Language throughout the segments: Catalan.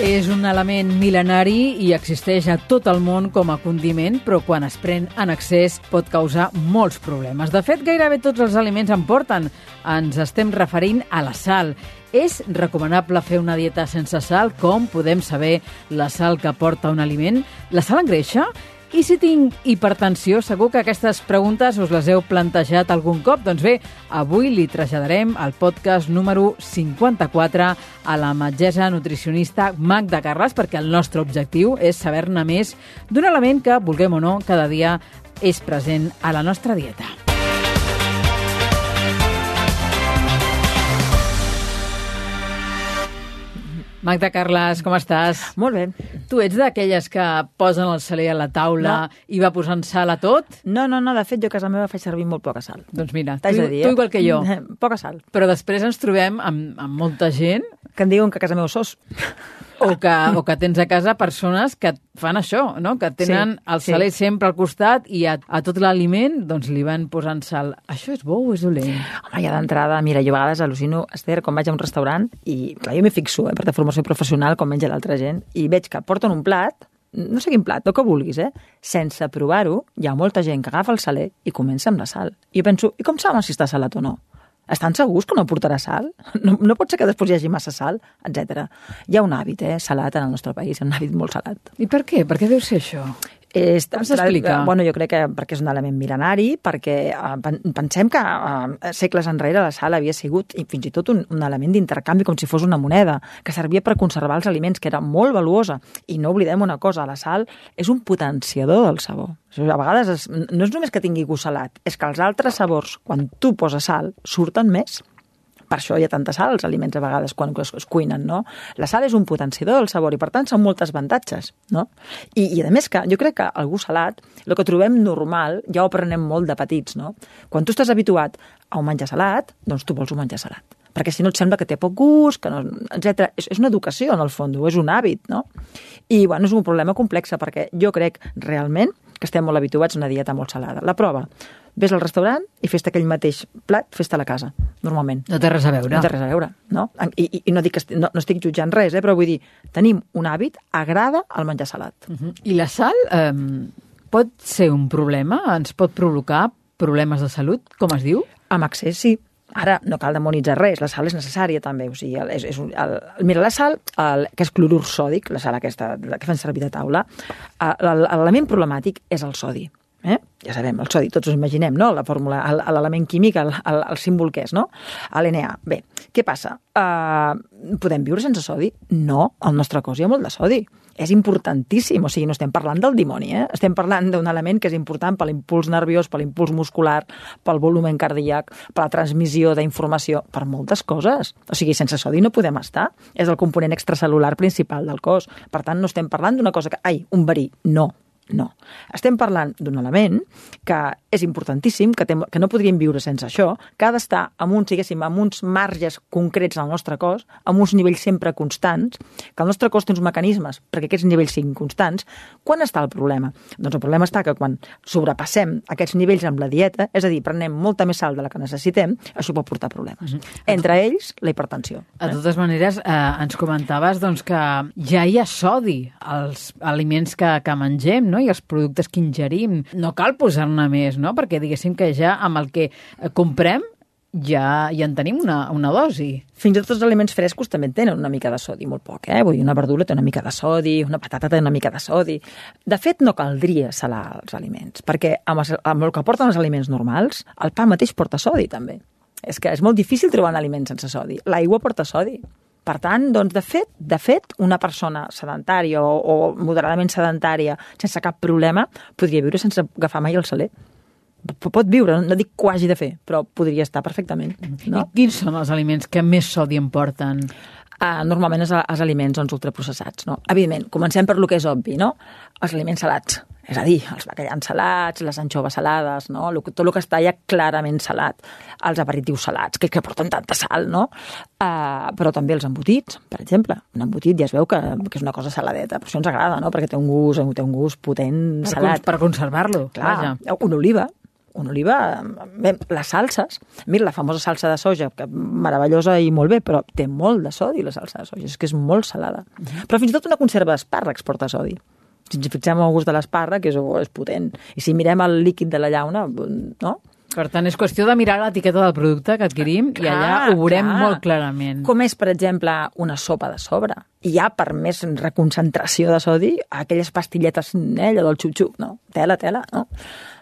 És un element mil·lenari i existeix a tot el món com a condiment, però quan es pren en excés pot causar molts problemes. De fet, gairebé tots els aliments en porten. Ens estem referint a la sal. És recomanable fer una dieta sense sal? Com podem saber la sal que porta un aliment? La sal engreixa? I si tinc hipertensió, segur que aquestes preguntes us les heu plantejat algun cop. Doncs bé, avui li traslladarem al podcast número 54 a la metgessa nutricionista Magda Carles, perquè el nostre objectiu és saber-ne més d'un element que, vulguem o no, cada dia és present a la nostra dieta. Magda Carles, com estàs? Molt bé. Tu ets d'aquelles que posen el saler a la taula no. i va posant sal a tot? No, no, no, de fet jo a casa meva faig servir molt poca sal. Doncs mira, tu, dir, tu igual que jo. Poca sal. Però després ens trobem amb, amb molta gent... Que em diuen que a casa meva sos. O que, o que tens a casa persones que fan això, no? que tenen sí, el saler sí. sempre al costat i a, a tot l'aliment doncs, li van posant sal. Això és bo o és dolent? Home, ja d'entrada, mira, jo a vegades al·lucino, Esther, quan vaig a un restaurant, i clar, jo m'hi fixo, eh, per de formació professional, com menja l'altra gent, i veig que porten un plat, no sé quin plat, el que vulguis, eh? Sense provar-ho, hi ha molta gent que agafa el saler i comença amb la sal. I jo penso, i com saben si està salat o no? Estan segurs que no portarà sal? No, no pot ser que després hi hagi massa sal, etc. Hi ha un hàbit, eh, salat en el nostre país, un hàbit molt salat. I per què? Per què deu ser això? És, Com s'explica? Bueno, jo crec que perquè és un element mil·lenari, perquè uh, pensem que uh, segles enrere la sal havia sigut i fins i tot un, un element d'intercanvi com si fos una moneda, que servia per conservar els aliments, que era molt valuosa. I no oblidem una cosa, la sal és un potenciador del sabor. A vegades és, no és només que tingui gust salat, és que els altres sabors, quan tu poses sal, surten més per això hi ha tanta sal als aliments a vegades quan es, es cuinen, no? La sal és un potenciador del sabor i, per tant, són moltes avantatges, no? I, i a més que jo crec que el gust salat, el que trobem normal, ja ho aprenem molt de petits, no? Quan tu estàs habituat a un menjar salat, doncs tu vols un menjar salat perquè si no et sembla que té poc gust, que no, etc. És, és una educació, en el fons, és un hàbit, no? I, bueno, és un problema complex, perquè jo crec realment que estem molt habituats a una dieta molt salada. La prova, Ves al restaurant i fes-te aquell mateix plat, fes-te a la casa, normalment. No té res a veure. No té res a veure, no? I, i, i no, dic que no, no estic jutjant res, eh? però vull dir, tenim un hàbit, agrada el menjar salat. Uh -huh. I la sal eh, pot ser un problema? Ens pot provocar problemes de salut, com es diu? Amb excés, sí. Ara, no cal demonitzar res, la sal és necessària també. O sigui, és, és un, el, mira, la sal, el, que és clorur sòdic, la sal aquesta que fan servir de taula, l'element problemàtic és el sodi. Eh? Ja sabem, el sodi, tots us imaginem, no? La fórmula, l'element químic, el, el, el símbol que és, no? L'NA. Bé, què passa? Uh, podem viure sense sodi? No, al nostre cos hi ha molt de sodi. És importantíssim, o sigui, no estem parlant del dimoni, eh? Estem parlant d'un element que és important per l'impuls nerviós, per l'impuls muscular, pel volumen cardíac, per la transmissió d'informació, per moltes coses. O sigui, sense sodi no podem estar. És el component extracelular principal del cos. Per tant, no estem parlant d'una cosa que, ai, un verí. No, no. Estem parlant d'un element que és importantíssim, que, té, que no podríem viure sense això, que ha d'estar amb uns, diguéssim, amb uns marges concrets al nostre cos, amb uns nivells sempre constants, que el nostre cos té uns mecanismes perquè aquests nivells siguin constants. Quan està el problema? Doncs el problema està que quan sobrepassem aquests nivells amb la dieta, és a dir, prenem molta més sal de la que necessitem, això pot portar problemes. Mm -hmm. Entre ells, la hipertensió. De totes maneres, eh, ens comentaves doncs, que ja hi ha sodi als aliments que, que mengem, no? i els productes que ingerim. No cal posar-ne més, no? Perquè diguéssim que ja amb el que eh, comprem ja, ja en tenim una, una dosi. Fins i tot els aliments frescos també tenen una mica de sodi, molt poc, eh? Vull dir, una verdura té una mica de sodi, una patata té una mica de sodi. De fet, no caldria salar els aliments, perquè amb, els, amb el que porten els aliments normals, el pa mateix porta sodi, també. És que és molt difícil trobar un aliment sense sodi. L'aigua porta sodi. Per tant, doncs, de fet, de fet, una persona sedentària o, o moderadament sedentària, sense cap problema, podria viure sense agafar mai el saler pot viure, no dic hagi de fer, però podria estar perfectament. No? I quins són els aliments que més sodi em porten? Uh, normalment és els aliments doncs, ultraprocessats. No? Evidentment, comencem per lo que és obvi, no? Els aliments salats. És a dir, els bacallans salats, les anxoves salades, no? tot el que està ja clarament salat. Els aperitius salats, que, que porten tanta sal, no? Uh, però també els embotits, per exemple. Un embotit ja es veu que, que és una cosa saladeta, però això ens agrada, no? Perquè té un gust, té un gust potent, per salat. Per conservar-lo, vaja. Una oliva, una oliva, bé, les salses, mira, la famosa salsa de soja, que meravellosa i molt bé, però té molt de sodi la salsa de soja, és que és molt salada. Però fins i tot una conserva d'espàrrecs porta sodi si ens fixem en el gust de l'espàrrec, és, és potent. I si mirem el líquid de la llauna, no? Per tant, és qüestió de mirar l'etiqueta del producte que adquirim clar, i allà ho veurem clar. molt clarament. Com és, per exemple, una sopa de sobre. I ja per més reconcentració de sodi, aquelles pastilletes, eh, allò del xup-xup, no? Tela, tela, no?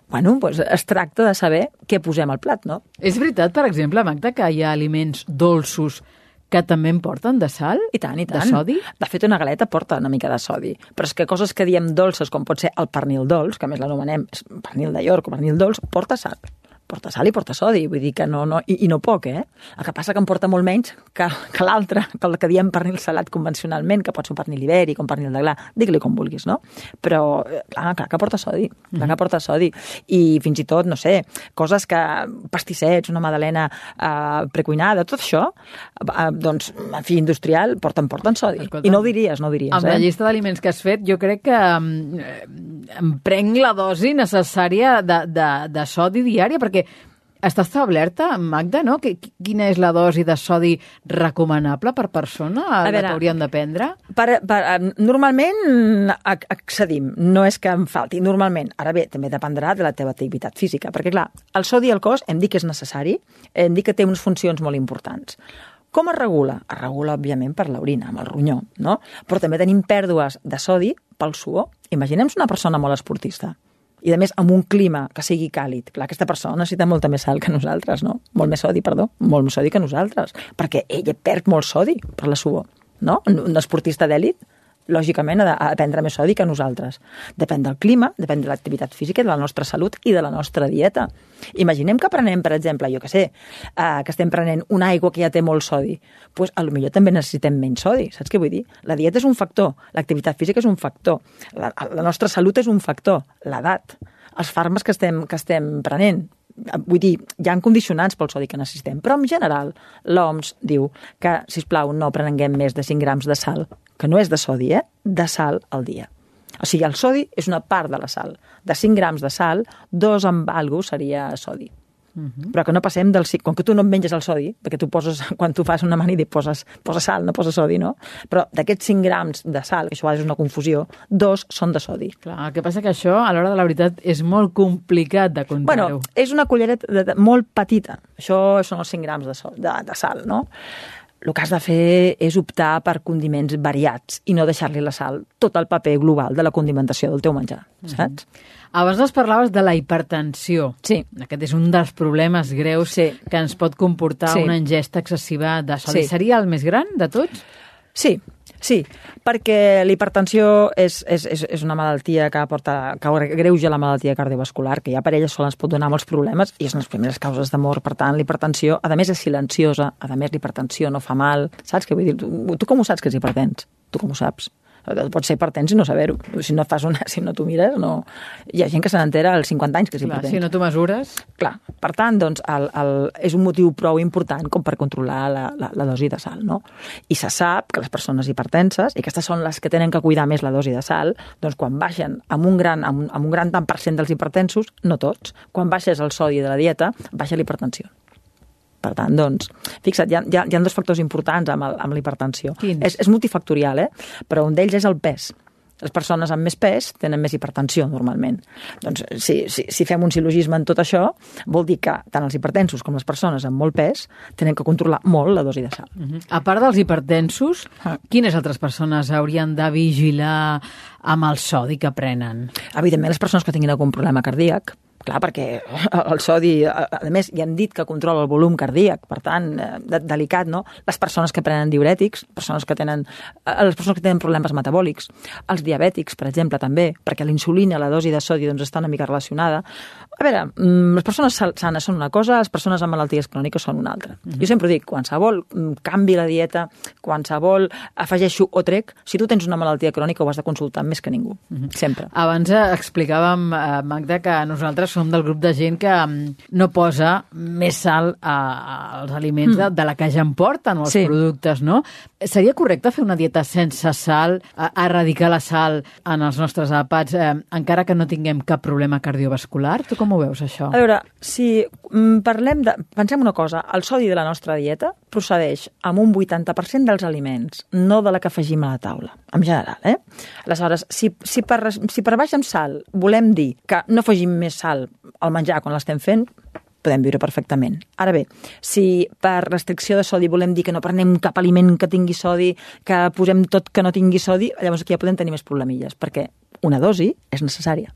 Bueno, doncs es tracta de saber què posem al plat, no? És veritat, per exemple, Magda, que hi ha aliments dolços que també en porten de sal? I tant, i tant. De sodi? De fet, una galeta porta una mica de sodi. Però és que coses que diem dolces, com pot ser el pernil dolç, que més l'anomenem pernil de York o pernil dolç, porta sal porta sal i porta sodi, vull dir que no, no i, i no poc, eh? El que passa que em porta molt menys que, que l'altre, que el que diem pernil salat convencionalment, que pot ser un pernil ibèric, un pernil de gla, digue-li com vulguis, no? Però, clar, clar que porta sodi, clar mm -hmm. que porta sodi. I fins i tot, no sé, coses que, pastissets, una madalena eh, precuinada, tot això, eh, doncs, en fi, industrial, porten, porten sodi. Escolta, I no ho diries, no ho diries, amb eh? la llista d'aliments que has fet, jo crec que eh, em prenc la dosi necessària de, de, de sodi diària, perquè està establerta, Magda, no? Quina és la dosi de sodi recomanable per persona a, a veure, que hauríem de prendre? Per, per, normalment accedim, no és que em falti, normalment. Ara bé, també dependrà de la teva activitat física, perquè clar, el sodi al cos hem dit que és necessari, hem dit que té unes funcions molt importants. Com es regula? Es regula, òbviament, per l'orina, amb el ronyó, no? Però també tenim pèrdues de sodi pel suor. Imaginem una persona molt esportista i, a més, amb un clima que sigui càlid. Clar, aquesta persona necessita molta més sal que nosaltres, no? Molt més sodi, perdó. Molt més sodi que nosaltres. Perquè ella perd molt sodi per la suor, no? Un esportista d'èlit lògicament, ha de prendre més sodi que nosaltres. Depèn del clima, depèn de l'activitat física, de la nostra salut i de la nostra dieta. Imaginem que prenem, per exemple, jo que sé, eh, que estem prenent una aigua que ja té molt sodi, doncs a lo millor també necessitem menys sodi, saps què vull dir? La dieta és un factor, l'activitat física és un factor, la, la nostra salut és un factor, l'edat, els fàrmacs que estem, que estem prenent, vull dir, hi ha condicionants pel sodi que necessitem, però en general l'OMS diu que, si plau no prenguem més de 5 grams de sal, que no és de sodi, eh? de sal al dia. O sigui, el sodi és una part de la sal. De 5 grams de sal, dos amb algo seria sodi. Uh -huh. Però que no passem del... Com que tu no menges el sodi, perquè tu poses, quan tu fas una amanida poses, poses sal, no poses sodi, no? Però d'aquests 5 grams de sal, que això és una confusió, dos són de sodi. Clar, el que passa que això, a l'hora de la veritat, és molt complicat de comptar-ho. Bueno, és una cullereta de, de, molt petita. Això són els 5 grams de, sol, de, de sal, no? El que has de fer és optar per condiments variats i no deixar-li la sal tot el paper global de la condimentació del teu menjar, saps? Mm -hmm. Abans ens parlaves de la hipertensió. Sí. Aquest és un dels problemes greus sí. que ens pot comportar sí. una ingesta excessiva de sodi. Sí. Seria el més gran de tots? Sí, Sí, perquè l'hipertensió és, és, és, és una malaltia que porta, que greuja la malaltia cardiovascular, que ja per ella sola ens pot donar molts problemes i és una de les primeres causes de mort. Per tant, l'hipertensió, a més, és silenciosa, a més, l'hipertensió no fa mal. Saps què vull dir? Tu, tu com ho saps que és hipertens? Tu com ho saps? Pot ser hipertens i no saber-ho. Si no fas una, si no t'ho mires, no... Hi ha gent que se n'entera als 50 anys que és Clar. Si no t'ho mesures... Clar, per tant, doncs, el, el, és un motiu prou important com per controlar la, la, la dosi de sal, no? I se sap que les persones hipertenses, i aquestes són les que tenen que cuidar més la dosi de sal, doncs quan baixen amb un gran, amb, amb un gran tant per cent dels hipertensos, no tots, quan baixes el sodi de la dieta, baixa l'hipertensió. Per tant, doncs, fixa't, hi ha, hi ha, hi ha dos factors importants amb, el, amb l'hipertensió. És, és multifactorial, eh? però un d'ells és el pes. Les persones amb més pes tenen més hipertensió, normalment. Doncs, si, si, si fem un silogisme en tot això, vol dir que tant els hipertensos com les persones amb molt pes tenen que controlar molt la dosi de sal. Uh -huh. A part dels hipertensos, ah. quines altres persones haurien de vigilar amb el sodi que prenen? Evidentment, les persones que tinguin algun problema cardíac, Clar, perquè el sodi, a més, ja hem dit que controla el volum cardíac, per tant, eh, de, delicat, no? Les persones que prenen diurètics, persones que tenen, eh, les persones que tenen problemes metabòlics, els diabètics, per exemple, també, perquè la insulina, la dosi de sodi, doncs, està una mica relacionada. A veure, mm, les persones sa- sanes són una cosa, les persones amb malalties cròniques són una altra. Jo sempre dic, qualsevol mm, canvi la dieta, qualsevol afegeixo o trec, si tu tens una malaltia crònica ho has de consultar més que ningú, sempre. Abans eh, explicàvem, eh, Magda, que nosaltres som del grup de gent que mm, no posa més sal als aliments de, de la que ja en porten, o els Sí. productes, no? Seria correcte fer una dieta sense sal, erradicar la sal en els nostres àpats, eh, encara que no tinguem cap problema cardiovascular? Tu com ho veus, això? A veure, si mm, parlem de... Pensem una cosa, el sodi de la nostra dieta procedeix amb un 80% dels aliments, no de la que afegim a la taula, en general, eh? Aleshores, si, si, per, si per baix amb sal volem dir que no afegim més sal al menjar quan l'estem fent, podem viure perfectament. Ara bé, si per restricció de sodi volem dir que no prenem cap aliment que tingui sodi, que posem tot que no tingui sodi, llavors aquí ja podem tenir més problemilles, perquè una dosi és necessària.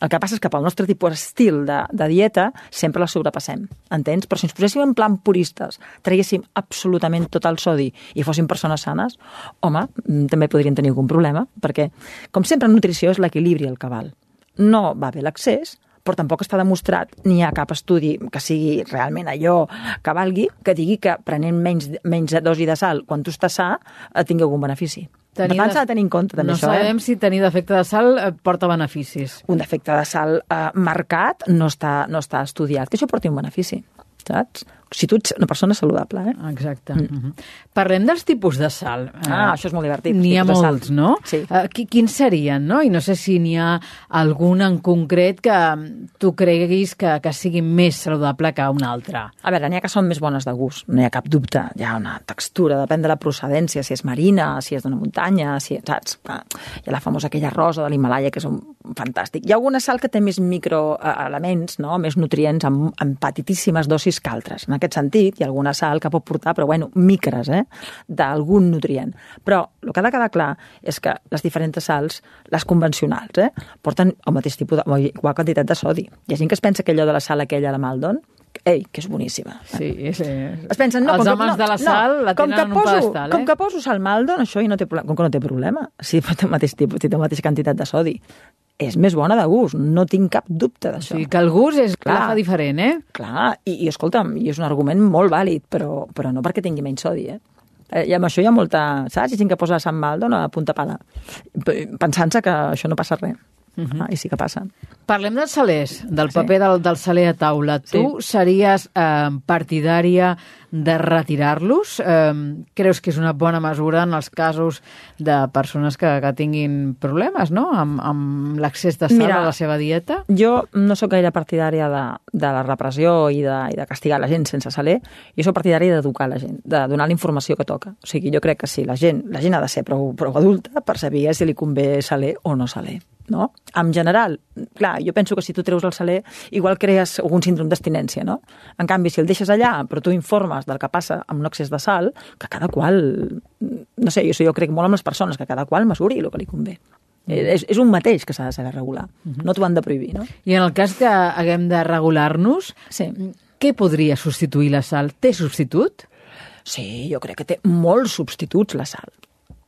El que passa és que pel nostre tipus estil de, de dieta sempre la sobrepassem, entens? Però si ens poséssim en plan puristes, traguéssim absolutament tot el sodi i fóssim persones sanes, home, mm, també podríem tenir algun problema, perquè, com sempre en nutrició, és l'equilibri el que val. No va bé l'accés, però tampoc està demostrat, ni hi ha cap estudi que sigui realment allò que valgui, que digui que prenent menys, menys dosi de sal quan tu estàs sa tingui algun benefici. Per tant, s'ha de tenir en compte també no això. sabem Eh? si tenir defecte de sal eh, porta beneficis. Un defecte de sal eh, marcat no està, no està estudiat, que això porti un benefici, saps? Si tu ets una persona saludable, eh? Exacte. Mm. Uh -huh. Parlem dels tipus de sal. Ah, Eh, això és molt divertit, N'hi ha molts, no? Sí. Uh, qui, quins serien, no? I no sé si n'hi ha algun en concret que tu creguis que, que sigui més saludable que un altre. A veure, n'hi ha que són més bones de gust, no hi ha cap dubte. Hi ha una textura, depèn de la procedència, si és marina, si és d'una muntanya, si, saps? Hi ha la famosa aquella rosa de l'Himalaya, que és un fantàstic. Hi ha alguna sal que té més microelements, no? més nutrients, amb, amb petitíssimes dosis que altres. En aquest sentit, ha alguna sal que pot portar, però bueno, micres, eh? d'algun nutrient. Però el que ha de quedar clar és que les diferents sals, les convencionals, eh? porten el mateix tipus de, o igual quantitat de sodi. Hi ha gent que es pensa que allò de la sal aquella, la Maldon, ei, que és boníssima. Sí, sí. Es pensen, no, Els com que, homes no, de la sal no, la tenen que en un poso, pedestal, eh? Com que poso sal Maldon, això i no té, problema- com que no té problema. Si té el mateix tipus, si té la mateixa quantitat de sodi. És més bona de gust, no tinc cap dubte O d'això. sigui, que el gust és clar. Clar. la fa diferent, eh? Clar, i, i escolta'm, i és un argument molt vàlid, però, però no perquè tingui menys sodi, eh? Eh, I amb això hi ha molta... Saps? Hi ha gent que posa Sant Maldon a punta pala, pensant-se que això no passa res. Uh -huh. ah, I sí que passa. Parlem dels salers, del paper del, del saler a taula. Sí. Tu series eh, partidària de retirar-los? Eh, creus que és una bona mesura en els casos de persones que, que tinguin problemes no? amb, amb l'accés de sal Mira, a la seva dieta? Jo no sóc gaire partidària de, de la repressió i de, i de castigar la gent sense saler. Jo sóc partidària d'educar la gent, de donar la informació que toca. O sigui, jo crec que sí, la gent, la gent ha de ser prou, prou adulta per saber si li convé saler o no saler. No? En general, clar, jo penso que si tu treus el saler, igual crees algun síndrome d'abstinència, no? En canvi, si el deixes allà, però tu informes del que passa amb un excés de sal, que cada qual, no sé, jo, jo crec molt amb les persones, que cada qual mesuri el que li convé. Eh, És, és un mateix que s'ha de saber regular. No t'ho han de prohibir, no? I en el cas que haguem de regular-nos, Sí. què podria substituir la sal? Té substitut? Sí, jo crec que té molts substituts la sal.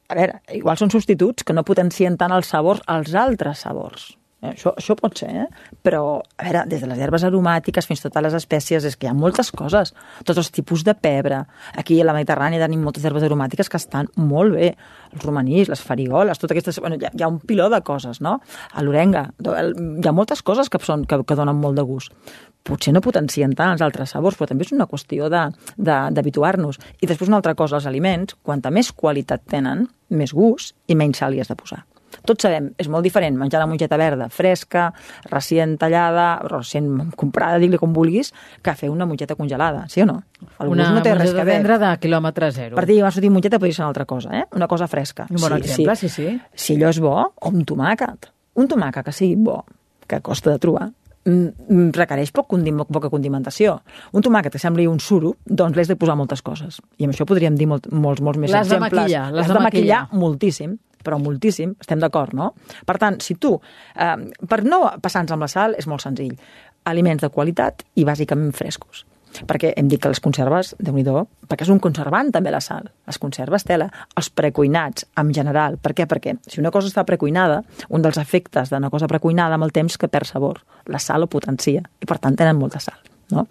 A veure, igual són substituts que no potencien tant els sabors als altres sabors. Eh, Això, això pot ser, eh? Però, a veure, des de les herbes aromàtiques fins totes les espècies, és que hi ha moltes coses. Tots els tipus de pebre. Aquí a la Mediterrània tenim moltes herbes aromàtiques que estan molt bé. Els romanís, les farigoles, tot aquestes... Bueno, hi, ha, hi ha un piló de coses, no? A l'orenga. Hi ha moltes coses que, són, que, que donen molt de gust. Potser no potencien tant els altres sabors, però també és una qüestió de- de- d'habituar-nos. I després una altra cosa, els aliments, quanta més qualitat tenen, més gust i menys sal hi has de posar. Tots sabem, és molt diferent menjar la mongeta verda fresca, recient tallada, recient comprada, digue com vulguis, que fer una mongeta congelada, sí o no? El Una no té res que tendra de quilòmetre zero. Per dir, va sortir mongeta podria ser una altra cosa, eh? Una cosa fresca. Un bon exemple, sí, sí. Si allò és bo, o un tomàquet. Un tomàquet que sigui bo, que costa de trobar, mm, mm, requereix poc condim poca condimentació. Un tomàquet que sembli un suro, doncs l'has de posar moltes coses. I amb això podríem dir molt, molts, molts més de exemples. maquillar, l'has L'has de de maquillar maquillar. moltíssim, però moltíssim, estem d'acord, no? Per tant, si tu, eh, per no passar-nos amb la sal, és molt senzill. aliments de qualitat i bàsicament frescos. Perquè hem dit que les conserves, déu nhi perquè és un conservant també la sal. Les conserves tela, els precuinats en general. Per què? Perquè si una cosa està precuinada, un dels efectes d'una cosa precuinada amb el temps que perd sabor. La sal ho potencia i per tant tenen molta sal. No?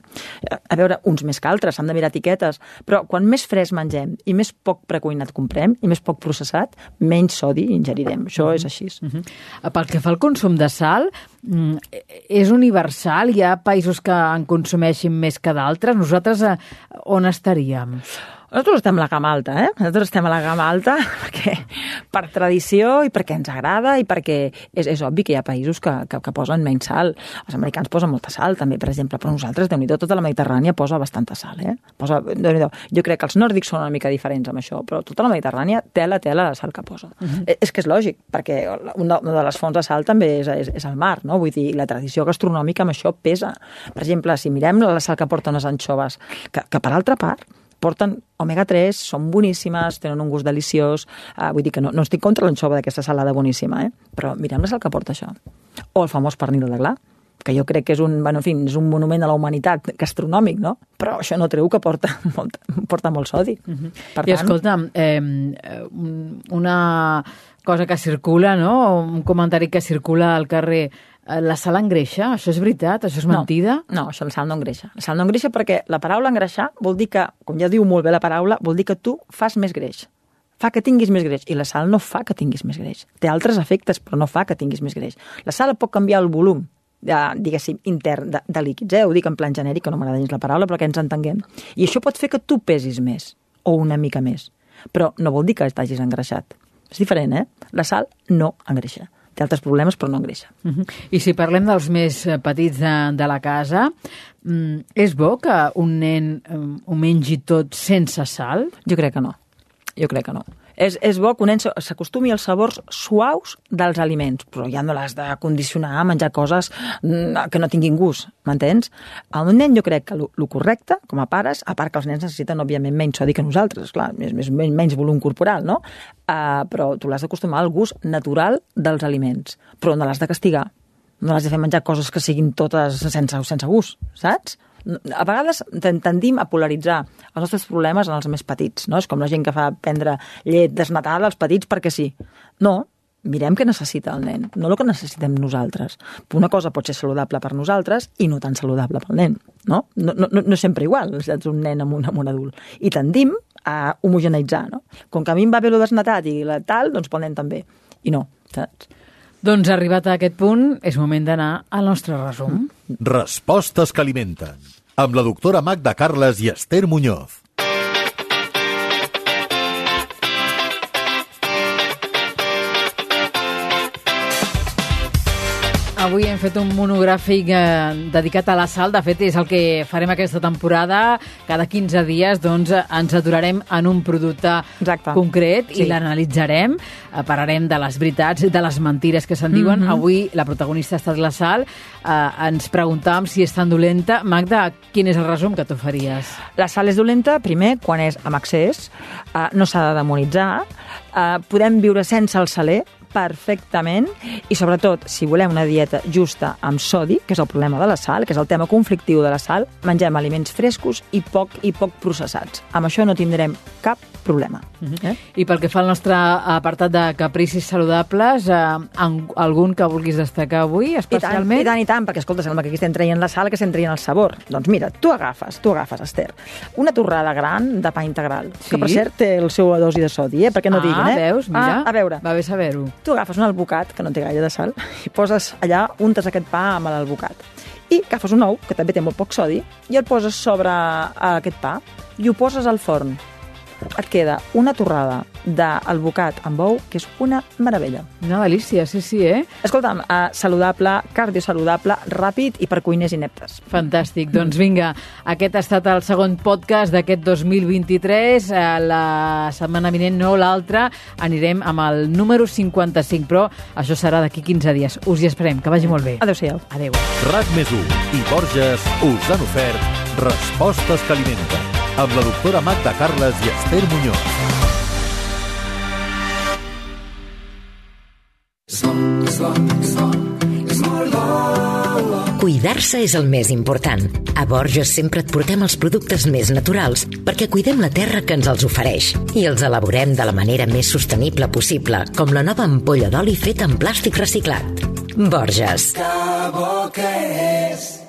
A veure, uns més que altres, s'han de mirar etiquetes, però quan més fresc mengem i més poc precuinat comprem i més poc processat, menys sodi ingerirem. Això és així. Uh -huh. Pel que fa al consum de sal, mm, és universal? Hi ha països que en consumeixin més que d'altres? Nosaltres eh, on estaríem? Nosaltres estem a la gamma alta, eh? Nosaltres estem a la gamma alta perquè, per tradició i perquè ens agrada i perquè és, és obvi que hi ha països que, que, que posen menys sal. Els americans posen molta sal, també, per exemple, però nosaltres, déu nhi tota la Mediterrània posa bastanta sal, eh? Posa, jo crec que els nòrdics són una mica diferents amb això, però tota la Mediterrània tela, tela la sal que posa. Uh mhm. -huh. És que és lògic, perquè una, una de les fonts de sal també és, és, és el mar, no? Vull dir, la tradició gastronòmica amb això pesa. Per exemple, si mirem la sal que porten les anxoves, que, que per altra part, porten omega-3, són boníssimes, tenen un gust deliciós. Uh, vull dir que no, no estic contra l'anxova d'aquesta salada boníssima, eh? però mirem la sal que porta això. O el famós pernil de gla, que jo crec que és un, bueno, en fi, és un monument a la humanitat gastronòmic, no? Però això no treu que porta molt, porta molt sodi. Uh mhm. -huh. per I tant... escolta, eh, una cosa que circula, no? un comentari que circula al carrer, Eh, la sal engreixa? Això és veritat? Això és mentida? No, no això la sal no engreixa. La sal no engreixa perquè la paraula engreixar vol dir que, com ja diu molt bé la paraula, vol dir que tu fas més greix. Fa que tinguis més greix. I la sal no fa que tinguis més greix. Té altres efectes, però no fa que tinguis més greix. La sal pot canviar el volum, de, diguéssim, intern de, de líquids. Eh? Ho dic en plan genèric, que no m'agrada gens la paraula, però que ens entenguem. I això pot fer que tu pesis més, o una mica més. Però no vol dir que t'hagis engreixat. És diferent, eh? La sal no engreixa té altres problemes però no engreixa. Uh -huh. I si parlem dels més eh, petits de, de la casa, mm, és bo que un nen um, ho mengi tot sense sal? Jo crec que no. Jo crec que no és, és bo que s'acostumi als sabors suaus dels aliments, però ja no l'has de condicionar a menjar coses mm, que no tinguin gust, m'entens? A un nen jo crec que el correcte, com a pares, a part que els nens necessiten, òbviament, menys sodi que nosaltres, clar, més, més, menys volum corporal, no? Uh, però tu l'has d'acostumar al gust natural dels aliments, però no l'has de castigar. No l'has de fer menjar coses que siguin totes sense, sense gust, saps? A vegades tendim a polaritzar els nostres problemes en els més petits, no? És com la gent que fa prendre llet desnatada als petits perquè sí. No, mirem què necessita el nen, no el que necessitem nosaltres. Una cosa pot ser saludable per nosaltres i no tan saludable pel nen, no? No, no, no és sempre igual, si ets un nen amb un, amb un adult. I tendim a homogeneitzar, no? Com que a mi em va bé lo desnatat i la tal, doncs pel nen també. I no, saps? Doncs arribat a aquest punt, és moment d'anar al nostre resum. Respostes que alimenten amb la doctora Magda Carles i Esther Muñoz. Avui hem fet un monogràfic eh, dedicat a la sal. De fet, és el que farem aquesta temporada. Cada 15 dies doncs, ens aturarem en un producte Exacte. concret sí. i l'analitzarem. Eh, parlarem de les veritats, de les mentires que se'n diuen. Mm -hmm. Avui la protagonista ha estat la sal. Eh, ens preguntàvem si és tan dolenta. Magda, quin és el resum que tu faries? La sal és dolenta, primer, quan és amb excés. Eh, no s'ha de demonitzar. Eh, podem viure sense el saler, perfectament i sobretot, si volem una dieta justa amb sodi, que és el problema de la sal, que és el tema conflictiu de la sal, mengem aliments frescos i poc i poc processats. Amb això no tindrem cap problema. Uh mhm. -huh. eh? I pel que fa al nostre apartat de capricis saludables, eh, algun que vulguis destacar avui, especialment? I tant, i tant, i tant perquè, escolta, sembla que aquí estem traient la sal, que estem traient el sabor. Doncs mira, tu agafes, tu agafes, Esther, una torrada gran de pa integral, sí? que per cert té el seu dosi de sodi, eh? perquè no ah, diguin, eh? veus, mira, ah, a veure. va bé saber-ho. Tu agafes un albocat, que no té gaire de sal, i poses allà, untes aquest pa amb l'albocat. I agafes un ou, que també té molt poc sodi, i el poses sobre aquest pa i ho poses al forn et queda una torrada d'albocat amb ou, que és una meravella. Una delícia, sí, sí, eh? Escolta'm, uh, saludable, cardiosaludable, ràpid i per cuiners ineptes. Fantàstic. Doncs vinga, aquest ha estat el segon podcast d'aquest 2023. Uh, la setmana vinent, no l'altra, anirem amb el número 55, però això serà d'aquí 15 dies. Us hi esperem. Que vagi molt bé. Adéu-siau. Adéu. RAC més i Borges us han ofert Respostes que alimenten amb la doctora Magda Carles i Esther Muñoz. Cuidar-se és el més important. A Borges sempre et portem els productes més naturals perquè cuidem la terra que ens els ofereix i els elaborem de la manera més sostenible possible, com la nova ampolla d'oli feta en plàstic reciclat. Borges. Que bo que és